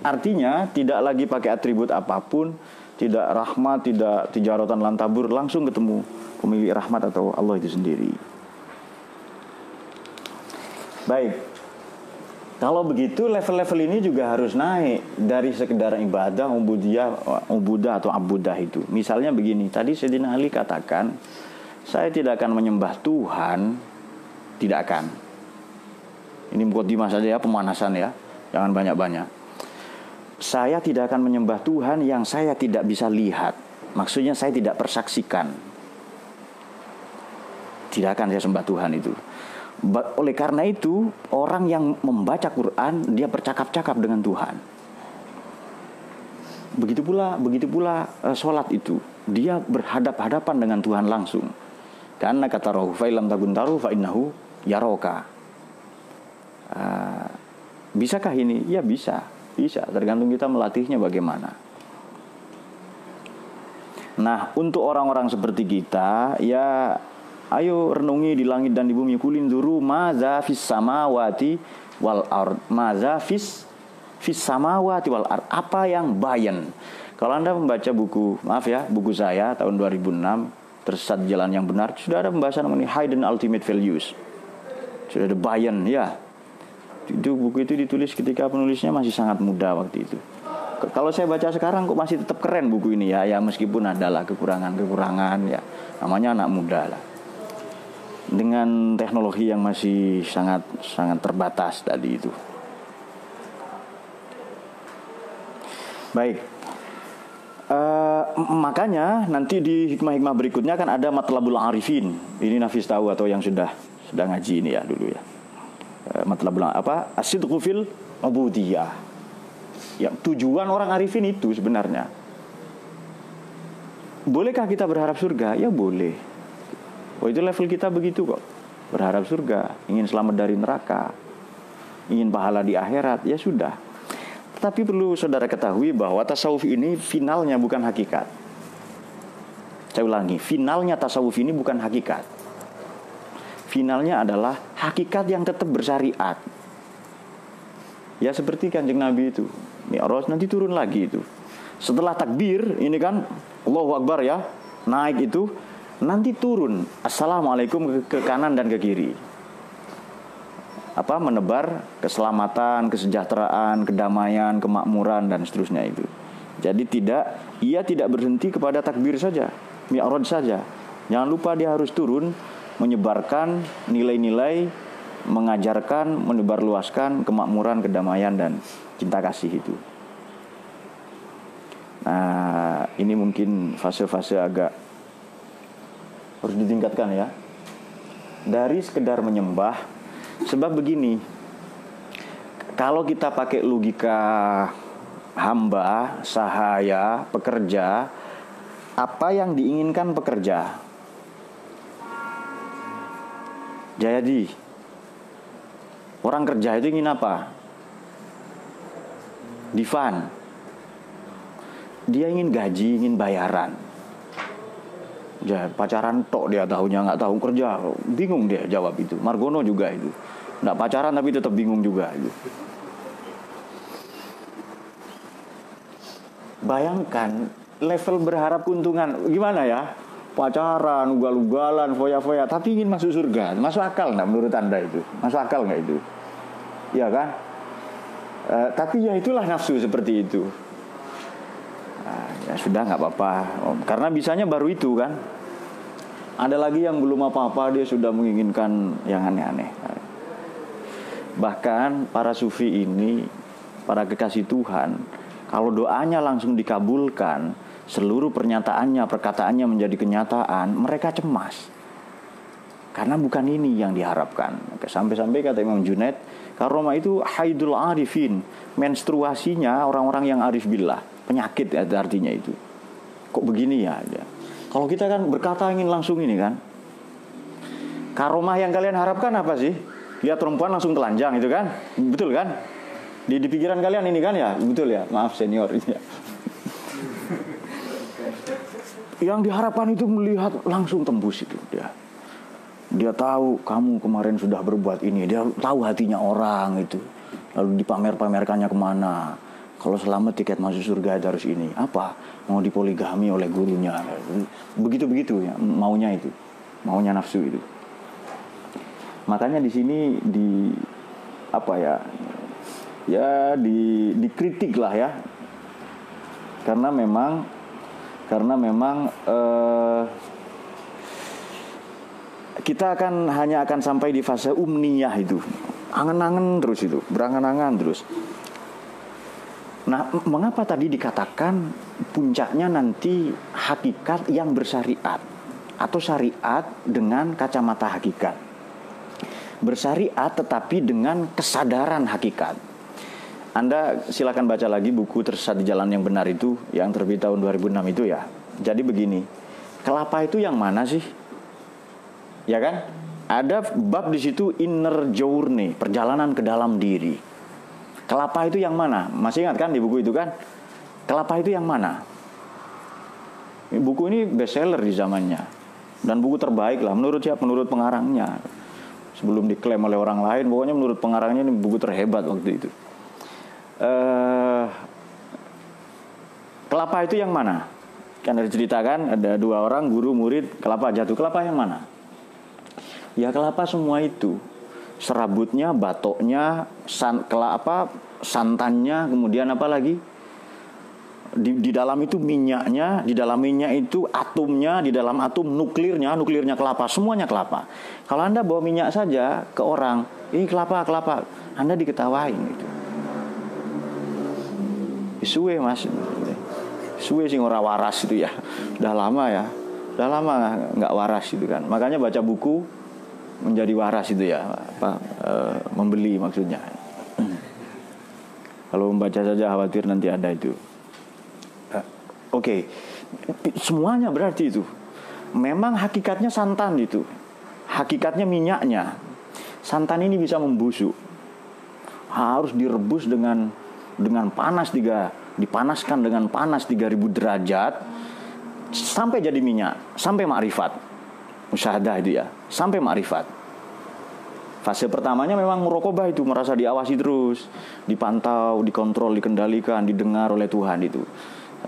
Artinya tidak lagi pakai atribut apa pun, tidak rahmat, tidak tijaratan lantabur, langsung ketemu pemilik rahmat atau Allah itu sendiri. Baik. Kalau begitu level-level ini juga harus naik dari sekedar ibadah, ubudiyah, ubudah atau abudah itu. Misalnya begini, tadi Sayyidina Ali katakan, saya tidak akan menyembah Tuhan, tidak akan. Ini mukadimah saja ya, pemanasan ya. Jangan banyak-banyak. Saya tidak akan menyembah Tuhan yang saya tidak bisa lihat. Maksudnya saya tidak persaksikan. Tidak akan saya sembah Tuhan itu. Oleh karena itu, orang yang membaca Quran dia bercakap-cakap dengan Tuhan. Begitu pula, begitu pula uh, sholat itu, dia berhadap-hadapan dengan Tuhan langsung. Karena kata roh, fa'ilam taru fa'innahu yaroka. Uh, bisakah ini? Ya bisa, bisa. Tergantung kita melatihnya bagaimana. Nah, untuk orang-orang seperti kita, ya Ayo renungi di langit dan di bumi kulin duru maza fis samawati wal ard. Maza fis fis samawati wal ard. Apa yang bayan? Kalau Anda membaca buku, maaf ya, buku saya tahun 2006 tersesat jalan yang benar sudah ada pembahasan mengenai hidden ultimate values. Sudah ada bayan ya. Itu buku itu ditulis ketika penulisnya masih sangat muda waktu itu. Kalau saya baca sekarang kok masih tetap keren buku ini ya, ya meskipun adalah kekurangan-kekurangan ya. Namanya anak muda lah dengan teknologi yang masih sangat sangat terbatas tadi itu. Baik. Uh, makanya nanti di hikmah-hikmah berikutnya kan ada matlabul arifin. Ini nafis tahu atau yang sudah sudah ngaji ini ya dulu ya. Uh, matlabul apa? Asidqu fil ubudiyah. Yang tujuan orang arifin itu sebenarnya. Bolehkah kita berharap surga? Ya boleh. Oh itu level kita begitu kok. Berharap surga, ingin selamat dari neraka, ingin pahala di akhirat, ya sudah. Tetapi perlu saudara ketahui bahwa tasawuf ini finalnya bukan hakikat. Saya ulangi, finalnya tasawuf ini bukan hakikat. Finalnya adalah hakikat yang tetap bersyariat. Ya seperti kanjeng Nabi itu. Mi'raj nanti turun lagi itu. Setelah takbir, ini kan Allahu Akbar ya, naik itu nanti turun assalamualaikum ke, ke kanan dan ke kiri apa menebar keselamatan, kesejahteraan, kedamaian, kemakmuran dan seterusnya itu. Jadi tidak ia tidak berhenti kepada takbir saja, mi'raj saja. Jangan lupa dia harus turun menyebarkan nilai-nilai mengajarkan, menebarluaskan kemakmuran, kedamaian dan cinta kasih itu. Nah, ini mungkin fase-fase agak harus ditingkatkan ya dari sekedar menyembah sebab begini kalau kita pakai logika hamba sahaya pekerja apa yang diinginkan pekerja jadi orang kerja itu ingin apa Divan dia ingin gaji ingin bayaran Ya, pacaran tok dia tahunya nggak tahu kerja, bingung dia jawab itu. Margono juga itu, nggak pacaran tapi tetap bingung juga itu. Bayangkan level berharap keuntungan gimana ya? Pacaran, ugal-ugalan, foya-foya, tapi ingin masuk surga. Masuk akal nggak menurut anda itu? Masuk akal nggak itu? Ya kan? E, tapi ya itulah nafsu seperti itu. Nah, ya sudah nggak apa-apa. Karena bisanya baru itu kan ada lagi yang belum apa-apa dia sudah menginginkan yang aneh-aneh. Bahkan para sufi ini, para kekasih Tuhan, kalau doanya langsung dikabulkan, seluruh pernyataannya, perkataannya menjadi kenyataan, mereka cemas. Karena bukan ini yang diharapkan. Sampai-sampai kata Imam Junaid, karoma itu haidul arifin, menstruasinya orang-orang yang arif billah, penyakit artinya itu. Kok begini ya? Kalau kita kan berkata ingin langsung ini kan. Karomah yang kalian harapkan apa sih? Lihat perempuan langsung telanjang itu kan? Betul kan? Di, di pikiran kalian ini kan ya? Betul ya? Maaf senior ya. Yang diharapkan itu melihat langsung tembus itu dia. Dia tahu kamu kemarin sudah berbuat ini, dia tahu hatinya orang itu. lalu dipamer-pamerkannya ke mana. Kalau selamat tiket masuk surga itu harus ini. Apa? Mau dipoligami oleh gurunya. Begitu begitu ya maunya itu. Maunya nafsu itu. Makanya di sini di apa ya ya di dikritik lah ya. Karena memang karena memang eh, kita akan hanya akan sampai di fase umniyah itu. Angan-angan terus itu berangan-angan terus. Nah mengapa tadi dikatakan puncaknya nanti hakikat yang bersyariat atau syariat dengan kacamata hakikat? Bersyariat tetapi dengan kesadaran hakikat anda silakan baca lagi buku tersesat di jalan yang benar itu yang terbit tahun 2006 itu ya. Jadi begini, kelapa itu yang mana sih? Ya kan? Ada bab di situ inner journey, perjalanan ke dalam diri. Kelapa itu yang mana? Masih ingat kan di buku itu kan? Kelapa itu yang mana? Buku ini bestseller di zamannya dan buku terbaik lah menurut siapa? Menurut pengarangnya. Sebelum diklaim oleh orang lain, pokoknya menurut pengarangnya ini buku terhebat waktu itu uh, kelapa itu yang mana? Kan ada ceritakan ada dua orang guru murid kelapa jatuh kelapa yang mana? Ya kelapa semua itu serabutnya, batoknya, san, kelapa, santannya, kemudian apa lagi? Di, di dalam itu minyaknya, di dalam minyak itu atomnya, di dalam atom nuklirnya, nuklirnya kelapa, semuanya kelapa. Kalau Anda bawa minyak saja ke orang, ini kelapa, kelapa, Anda diketawain gitu suwe mas. Suwe sih ora waras itu ya. Udah lama ya. Udah lama nggak waras itu kan. Makanya baca buku menjadi waras itu ya apa e, membeli maksudnya. Kalau membaca saja khawatir nanti ada itu. Oke. Okay. semuanya berarti itu. Memang hakikatnya santan itu. Hakikatnya minyaknya. Santan ini bisa membusuk. Harus direbus dengan dengan panas tiga dipanaskan dengan panas 3000 derajat sampai jadi minyak, sampai makrifat. Musyahadah itu ya, sampai makrifat. Fase pertamanya memang merokobah itu merasa diawasi terus, dipantau, dikontrol, dikendalikan, didengar oleh Tuhan itu.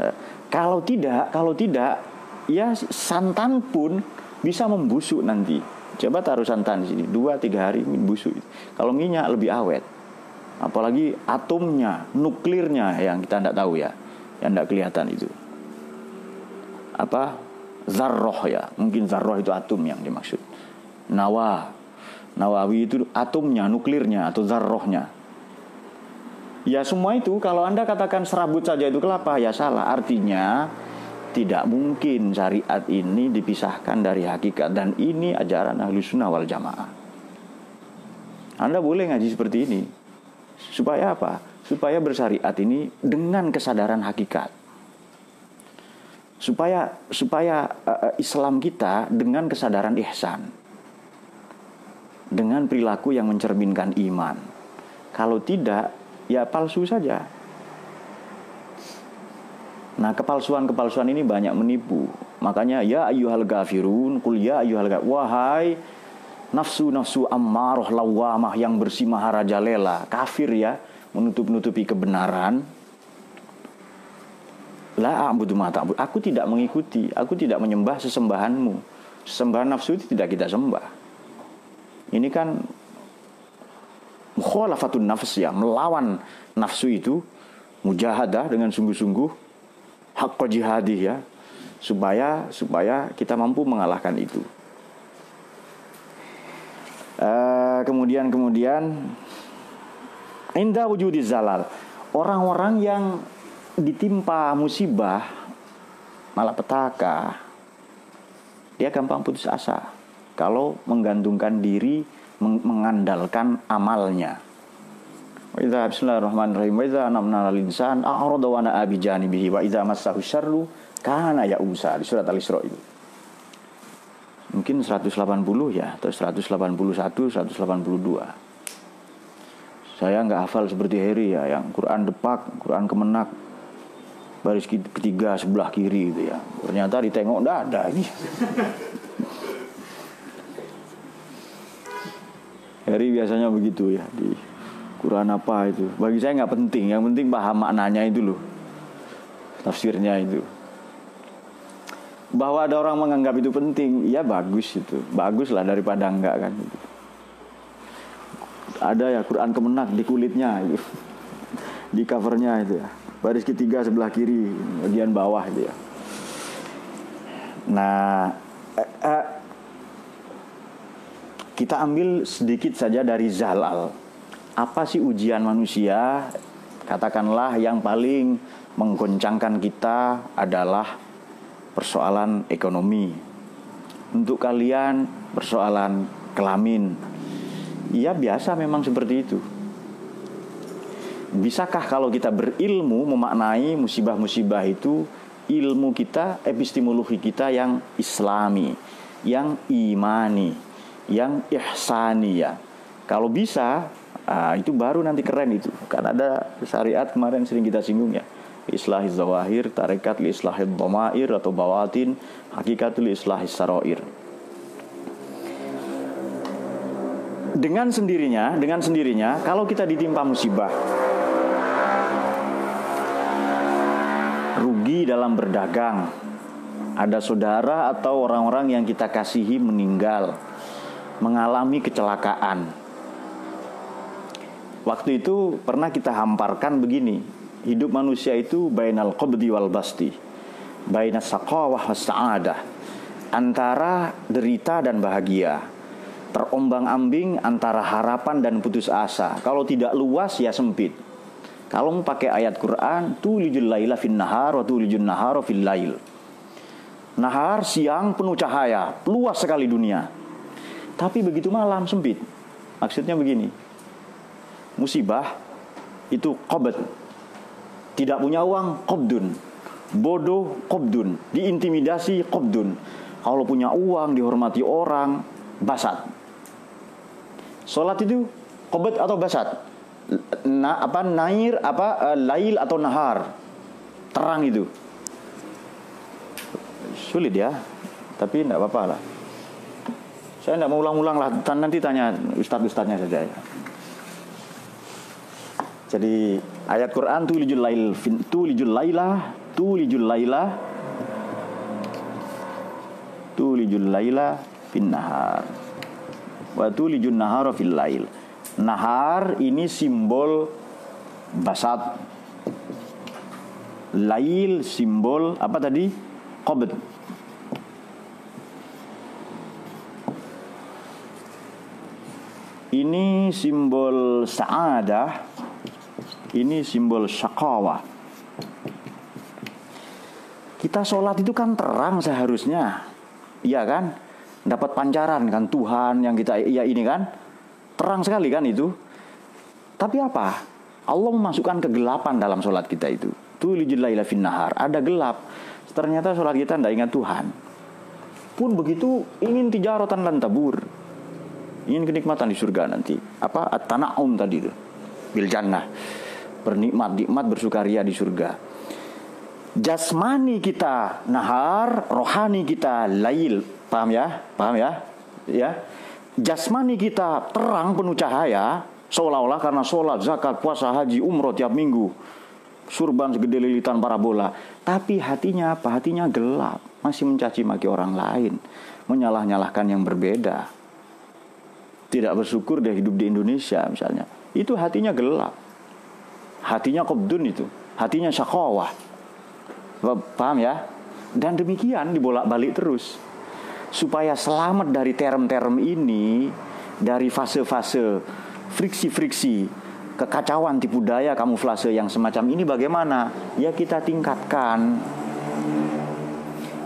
Eh, kalau tidak, kalau tidak, ya santan pun bisa membusuk nanti. Coba taruh santan di sini, dua tiga hari busuk. Kalau minyak lebih awet apalagi atomnya, nuklirnya yang kita tidak tahu ya, yang tidak kelihatan itu. Apa? Zarroh ya, mungkin zarroh itu atom yang dimaksud. Nawa, Nawawi itu atomnya, nuklirnya atau zarrohnya. Ya semua itu kalau Anda katakan serabut saja itu kelapa ya salah. Artinya tidak mungkin syariat ini dipisahkan dari hakikat dan ini ajaran ahli sunnah wal jamaah. Anda boleh ngaji seperti ini. Supaya apa? Supaya bersyariat ini dengan kesadaran hakikat. Supaya supaya uh, Islam kita dengan kesadaran ihsan. Dengan perilaku yang mencerminkan iman. Kalau tidak, ya palsu saja. Nah, kepalsuan-kepalsuan ini banyak menipu. Makanya ya ayyuhal gafirun, kul ya ayyuhal gafirun. Wahai nafsu-nafsu ammaroh lawamah yang bersih maharajalela kafir ya menutup-nutupi kebenaran. La a'budu ma aku tidak mengikuti aku tidak menyembah sesembahanmu. Sesembahan nafsu itu tidak kita sembah. Ini kan mukhalafatun nafs ya melawan nafsu itu mujahadah dengan sungguh-sungguh hak jihadih ya supaya supaya kita mampu mengalahkan itu Uh, kemudian kemudian indah wujudi zalal. Orang-orang yang ditimpa musibah malapetaka dia gampang putus asa. Kalau menggantungkan diri mengandalkan amalnya. Wa bismillahirrahmanirrahim wa mungkin 180 ya atau 181 182 saya nggak hafal seperti Harry ya yang Quran depak Quran kemenak baris ketiga sebelah kiri gitu ya ternyata ditengok enggak ada ini Harry biasanya begitu ya di Quran apa itu? Bagi saya nggak penting. Yang penting paham maknanya itu loh. Tafsirnya itu. Bahwa ada orang menganggap itu penting, ya bagus itu. Bagus lah daripada enggak kan. Ada ya Quran kemenak di kulitnya itu. Di covernya itu ya. Baris ketiga sebelah kiri, bagian bawah itu ya. Nah, eh, eh, kita ambil sedikit saja dari Zalal. Apa sih ujian manusia? Katakanlah yang paling menggoncangkan kita adalah persoalan ekonomi. Untuk kalian persoalan kelamin. Ya biasa memang seperti itu. Bisakah kalau kita berilmu memaknai musibah-musibah itu ilmu kita, epistemologi kita yang islami, yang imani, yang ihsani ya. Kalau bisa, ah, itu baru nanti keren itu. Karena ada syariat kemarin sering kita singgung ya islahis zawahir, tarekat li islahid dhamair atau bawatin, hakikatul islahis saroir. Dengan sendirinya, dengan sendirinya, kalau kita ditimpa musibah, rugi dalam berdagang, ada saudara atau orang-orang yang kita kasihi meninggal, mengalami kecelakaan. Waktu itu pernah kita hamparkan begini, hidup manusia itu bainal qabdi wal basti bainas saqawah was sa'adah antara derita dan bahagia terombang-ambing antara harapan dan putus asa. Kalau tidak luas ya sempit. Kalau pakai ayat Quran tulijul laila fin nahar wa tulijul nahara fil lail. Nahar siang penuh cahaya luas sekali dunia. Tapi begitu malam sempit. Maksudnya begini musibah itu qabd tidak punya uang, kobdun. Bodoh, kobdun. Diintimidasi, kobdun. Kalau punya uang, dihormati orang, basat. Sholat itu kobet atau basat? Na, apa nair apa uh, lail atau nahar terang itu sulit ya tapi tidak apa-apa lah saya tidak mau ulang-ulang lah nanti tanya ustadz-ustadznya saja ya. Jadi ayat Quran tulijul lail tulijul laila tulijul laila tulijul laila fin nahar wa tulijun nahara fil lail. Nahar ini simbol basat. Lail simbol apa tadi? Qabd. Ini simbol sa'adah ini simbol syakawa. Kita sholat itu kan terang seharusnya. Iya kan? Dapat pancaran kan Tuhan yang kita iya ini kan. Terang sekali kan itu. Tapi apa? Allah memasukkan kegelapan dalam sholat kita itu. Tulijulaila nahar. Ada gelap. Ternyata sholat kita tidak ingat Tuhan. Pun begitu ingin tijaratan dan tabur. Ingin kenikmatan di surga nanti. Apa? At-tana'um tadi itu. Bil jannah bernikmat nikmat bersukaria di surga. Jasmani kita nahar rohani kita lail. Paham ya? Paham ya? Ya. Jasmani kita terang penuh cahaya seolah-olah karena sholat zakat puasa haji umroh tiap minggu. Surban segede lilitan parabola. Tapi hatinya apa? Hatinya gelap. Masih mencaci maki orang lain. Menyalah-nyalahkan yang berbeda. Tidak bersyukur dia hidup di Indonesia misalnya. Itu hatinya gelap Hatinya kobdun itu. Hatinya syakawah. Paham ya? Dan demikian dibolak-balik terus. Supaya selamat dari term-term ini, dari fase-fase friksi-friksi, kekacauan tipu daya kamuflase yang semacam ini bagaimana? Ya kita tingkatkan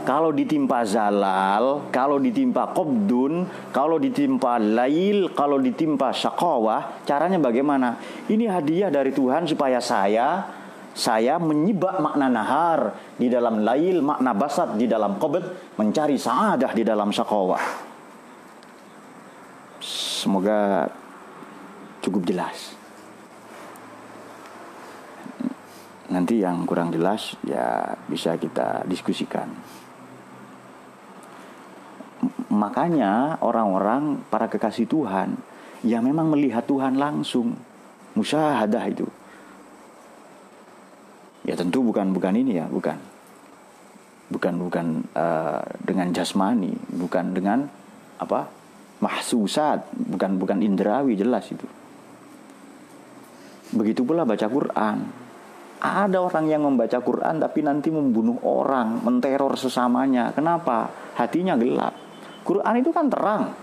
kalau ditimpa zalal, kalau ditimpa kobdun, kalau ditimpa lail, kalau ditimpa syakawah, caranya bagaimana? Ini hadiah dari Tuhan supaya saya saya menyibak makna nahar di dalam lail, makna basat di dalam kobd, mencari saadah di dalam syakawah. Semoga cukup jelas. Nanti yang kurang jelas ya bisa kita diskusikan. Makanya orang-orang para kekasih Tuhan yang memang melihat Tuhan langsung. musyahadah itu. Ya tentu bukan bukan ini ya, bukan. Bukan bukan uh, dengan jasmani, bukan dengan apa? mahsusat, bukan bukan indrawi jelas itu. Begitu pula baca Quran. Ada orang yang membaca Quran tapi nanti membunuh orang, menteror sesamanya. Kenapa? Hatinya gelap. Quran itu kan terang.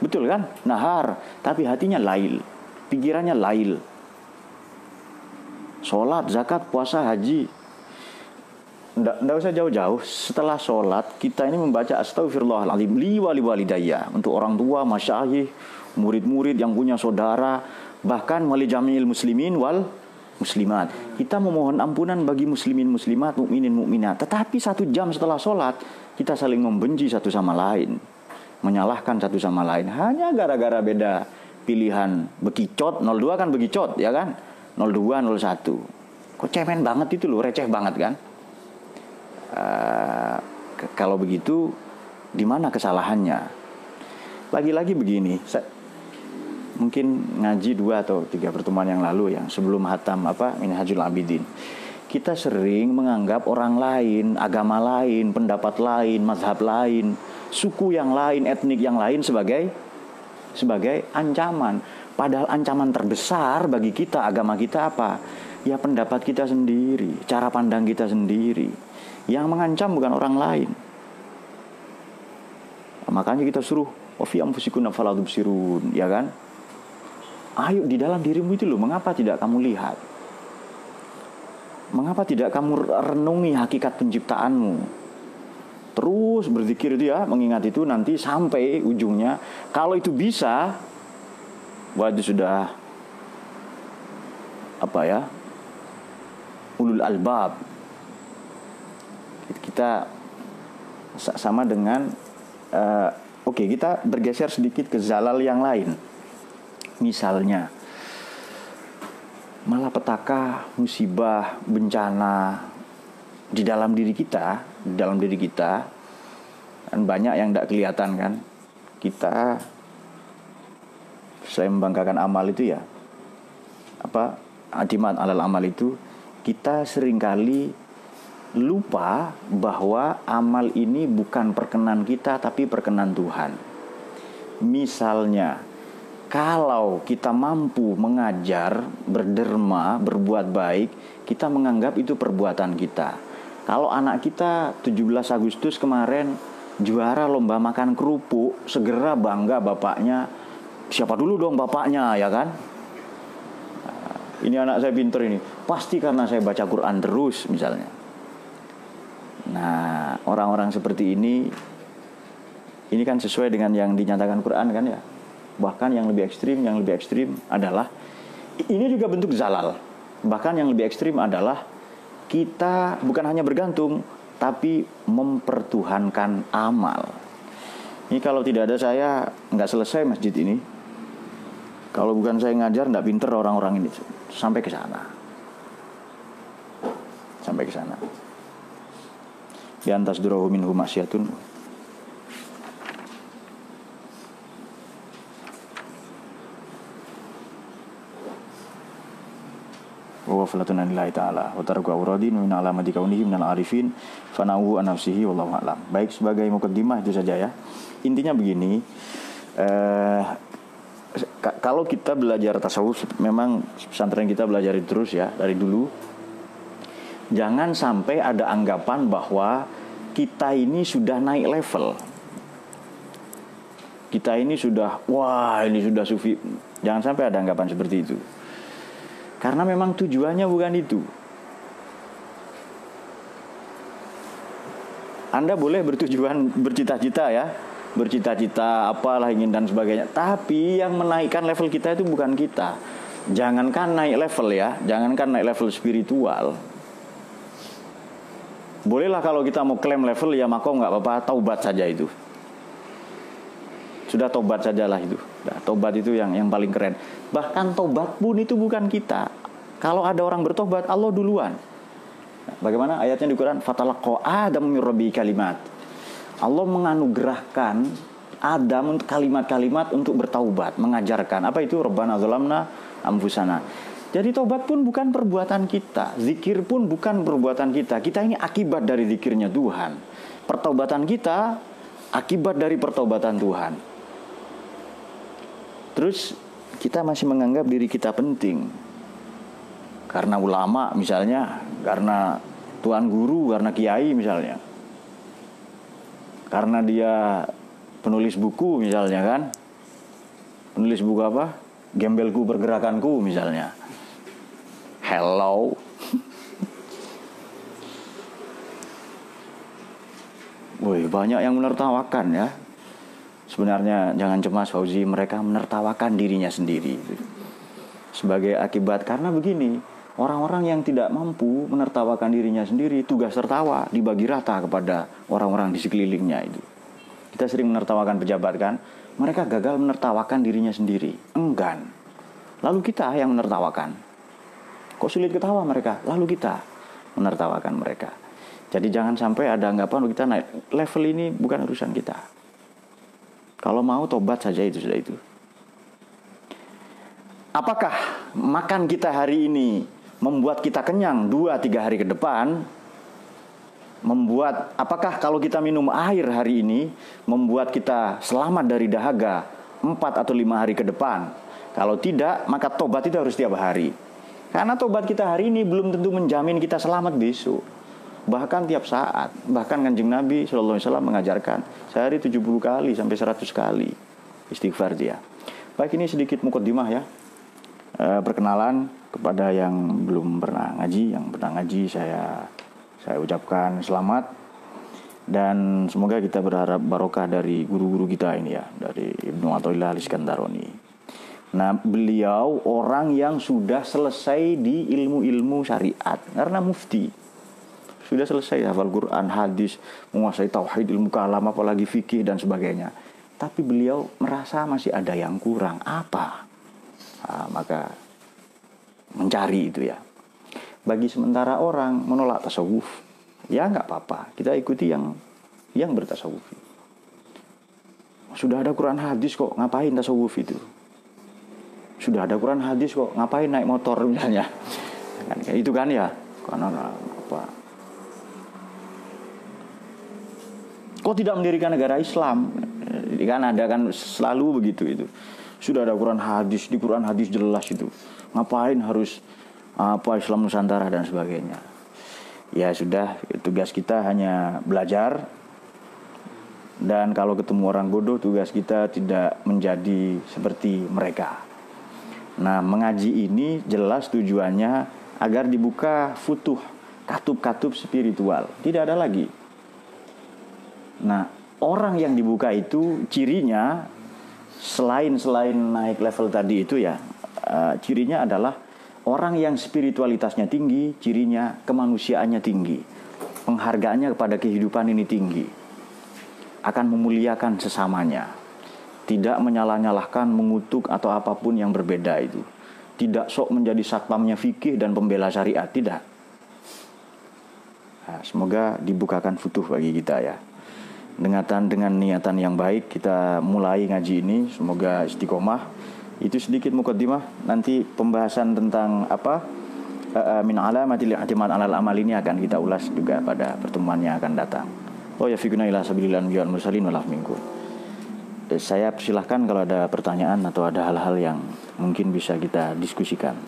Betul kan? Nahar, tapi hatinya lail. Pikirannya lail. Sholat, zakat, puasa, haji. Nggak, usah jauh-jauh. Setelah sholat, kita ini membaca astagfirullahaladzim. Li wali walidayya. Untuk orang tua, masyayih, murid-murid yang punya saudara. Bahkan wali jami'il muslimin wal muslimat. Kita memohon ampunan bagi muslimin muslimat, mukminin mukminat. Tetapi satu jam setelah sholat, kita saling membenci satu sama lain. Menyalahkan satu sama lain. Hanya gara-gara beda pilihan bekicot. 02 kan bekicot, ya kan? 02, 01. Kok cemen banget itu loh, receh banget kan? Uh, kalau begitu, di mana kesalahannya? Lagi-lagi begini, mungkin ngaji dua atau tiga pertemuan yang lalu yang sebelum hatam apa Minhajul Abidin kita sering menganggap orang lain, agama lain, pendapat lain, mazhab lain, suku yang lain, etnik yang lain sebagai sebagai ancaman. Padahal ancaman terbesar bagi kita agama kita apa? Ya pendapat kita sendiri, cara pandang kita sendiri. Yang mengancam bukan orang lain. Makanya kita suruh sirun, ya kan? Ayo di dalam dirimu itu loh, mengapa tidak kamu lihat? Mengapa tidak kamu renungi hakikat penciptaanmu? Terus berzikir dia mengingat itu nanti sampai ujungnya. Kalau itu bisa, wah itu sudah apa ya? Ulul albab. Kita sama dengan uh, oke okay, kita bergeser sedikit ke zalal yang lain Misalnya, malapetaka, musibah, bencana di dalam diri kita, di dalam diri kita, dan banyak yang tidak kelihatan kan. Kita, saya membanggakan amal itu ya, apa adimat alal amal itu, kita sering kali lupa bahwa amal ini bukan perkenan kita tapi perkenan Tuhan. Misalnya, kalau kita mampu mengajar, berderma, berbuat baik, kita menganggap itu perbuatan kita. Kalau anak kita 17 Agustus kemarin juara lomba makan kerupuk, segera bangga bapaknya. Siapa dulu dong bapaknya, ya kan? Ini anak saya pinter ini. Pasti karena saya baca Quran terus misalnya. Nah, orang-orang seperti ini ini kan sesuai dengan yang dinyatakan Quran kan ya Bahkan yang lebih ekstrim, yang lebih ekstrim adalah ini juga bentuk zalal. Bahkan yang lebih ekstrim adalah kita bukan hanya bergantung, tapi mempertuhankan amal. Ini kalau tidak ada saya nggak selesai masjid ini. Kalau bukan saya ngajar nggak pinter orang-orang ini sampai ke sana. Sampai ke sana. Di antas durahu minhu wa ghaflatun anillahi ta'ala wa tarku awradin min alamati kaunihi arifin fana'uhu an nafsihi wallahu a'lam. Baik sebagai mukaddimah itu saja ya. Intinya begini, eh, kalau kita belajar tasawuf memang pesantren kita belajar terus ya dari dulu. Jangan sampai ada anggapan bahwa kita ini sudah naik level. Kita ini sudah wah ini sudah sufi. Jangan sampai ada anggapan seperti itu. Karena memang tujuannya bukan itu. Anda boleh bertujuan bercita-cita ya, bercita-cita apalah ingin dan sebagainya. Tapi yang menaikkan level kita itu bukan kita. Jangankan naik level ya, jangankan naik level spiritual. Bolehlah kalau kita mau klaim level ya maka nggak apa-apa taubat saja itu. Sudah tobat sajalah itu. Nah, tobat itu yang yang paling keren. Bahkan tobat pun itu bukan kita. Kalau ada orang bertobat, Allah duluan. Nah, bagaimana ayatnya di Quran? Fatalaqo Adam mirrobi kalimat. Allah menganugerahkan Adam untuk kalimat-kalimat untuk bertaubat, mengajarkan. Apa itu? Rabbana zalamna amfusana. Jadi tobat pun bukan perbuatan kita, zikir pun bukan perbuatan kita. Kita ini akibat dari zikirnya Tuhan. Pertobatan kita akibat dari pertobatan Tuhan. Terus kita masih menganggap diri kita penting. Karena ulama misalnya, karena tuan guru, karena kiai misalnya. Karena dia penulis buku misalnya kan. Penulis buku apa? Gembelku pergerakanku misalnya hello Woi, banyak yang menertawakan ya. Sebenarnya jangan cemas Fauzi, mereka menertawakan dirinya sendiri. Sebagai akibat karena begini, orang-orang yang tidak mampu menertawakan dirinya sendiri, tugas tertawa dibagi rata kepada orang-orang di sekelilingnya itu. Kita sering menertawakan pejabat kan, mereka gagal menertawakan dirinya sendiri, enggan. Lalu kita yang menertawakan. Kok sulit ketawa mereka? Lalu kita menertawakan mereka. Jadi jangan sampai ada anggapan kita naik level ini bukan urusan kita. Kalau mau tobat saja itu sudah itu. Apakah makan kita hari ini membuat kita kenyang dua tiga hari ke depan? Membuat apakah kalau kita minum air hari ini membuat kita selamat dari dahaga empat atau lima hari ke depan? Kalau tidak, maka tobat itu harus tiap hari. Karena tobat kita hari ini belum tentu menjamin kita selamat besok. Bahkan tiap saat. Bahkan kanjeng Nabi SAW mengajarkan sehari 70 kali sampai 100 kali istighfar dia. Baik ini sedikit mukaddimah ya. E, perkenalan kepada yang belum pernah ngaji, yang pernah ngaji saya saya ucapkan selamat dan semoga kita berharap barokah dari guru-guru kita ini ya, dari Ibnu Athaillah Al-Iskandaroni. Nah, beliau orang yang sudah selesai di ilmu-ilmu syariat karena mufti. Sudah selesai hafal Quran, hadis, menguasai tauhid, ilmu kalam, apalagi fikih dan sebagainya. Tapi beliau merasa masih ada yang kurang. Apa? Nah, maka mencari itu ya. Bagi sementara orang menolak tasawuf, ya nggak apa-apa. Kita ikuti yang yang bertasawuf. Sudah ada Quran hadis kok, ngapain tasawuf itu? sudah ada Quran hadis kok ngapain naik motor misalnya kan itu kan ya karena apa kok tidak mendirikan negara Islam? Jadi kan ada kan selalu begitu itu. Sudah ada Quran hadis di Quran hadis jelas itu. Ngapain harus apa Islam Nusantara dan sebagainya? Ya sudah tugas kita hanya belajar. Dan kalau ketemu orang bodoh tugas kita tidak menjadi seperti mereka. Nah, mengaji ini jelas tujuannya agar dibuka futuh, katup-katup spiritual. Tidak ada lagi. Nah, orang yang dibuka itu cirinya selain selain naik level tadi itu ya, uh, cirinya adalah orang yang spiritualitasnya tinggi, cirinya kemanusiaannya tinggi. Penghargaannya kepada kehidupan ini tinggi. Akan memuliakan sesamanya tidak menyalah-nyalahkan, mengutuk atau apa pun yang berbeda itu. Tidak sok menjadi satpamnya fikih dan pembela syariat, tidak. Nah, semoga dibukakan futuh bagi kita ya. Dengan dengan niatan yang baik kita mulai ngaji ini, semoga istiqomah. Itu sedikit mukaddimah. Nanti pembahasan tentang apa? Eh, eh, min alamatil i'timad alal amal ini akan kita ulas juga pada pertemuan yang akan datang. Oh ya figuna ila sabilillah mursalin walaf minkum saya silahkan kalau ada pertanyaan atau ada hal-hal yang mungkin bisa kita diskusikan.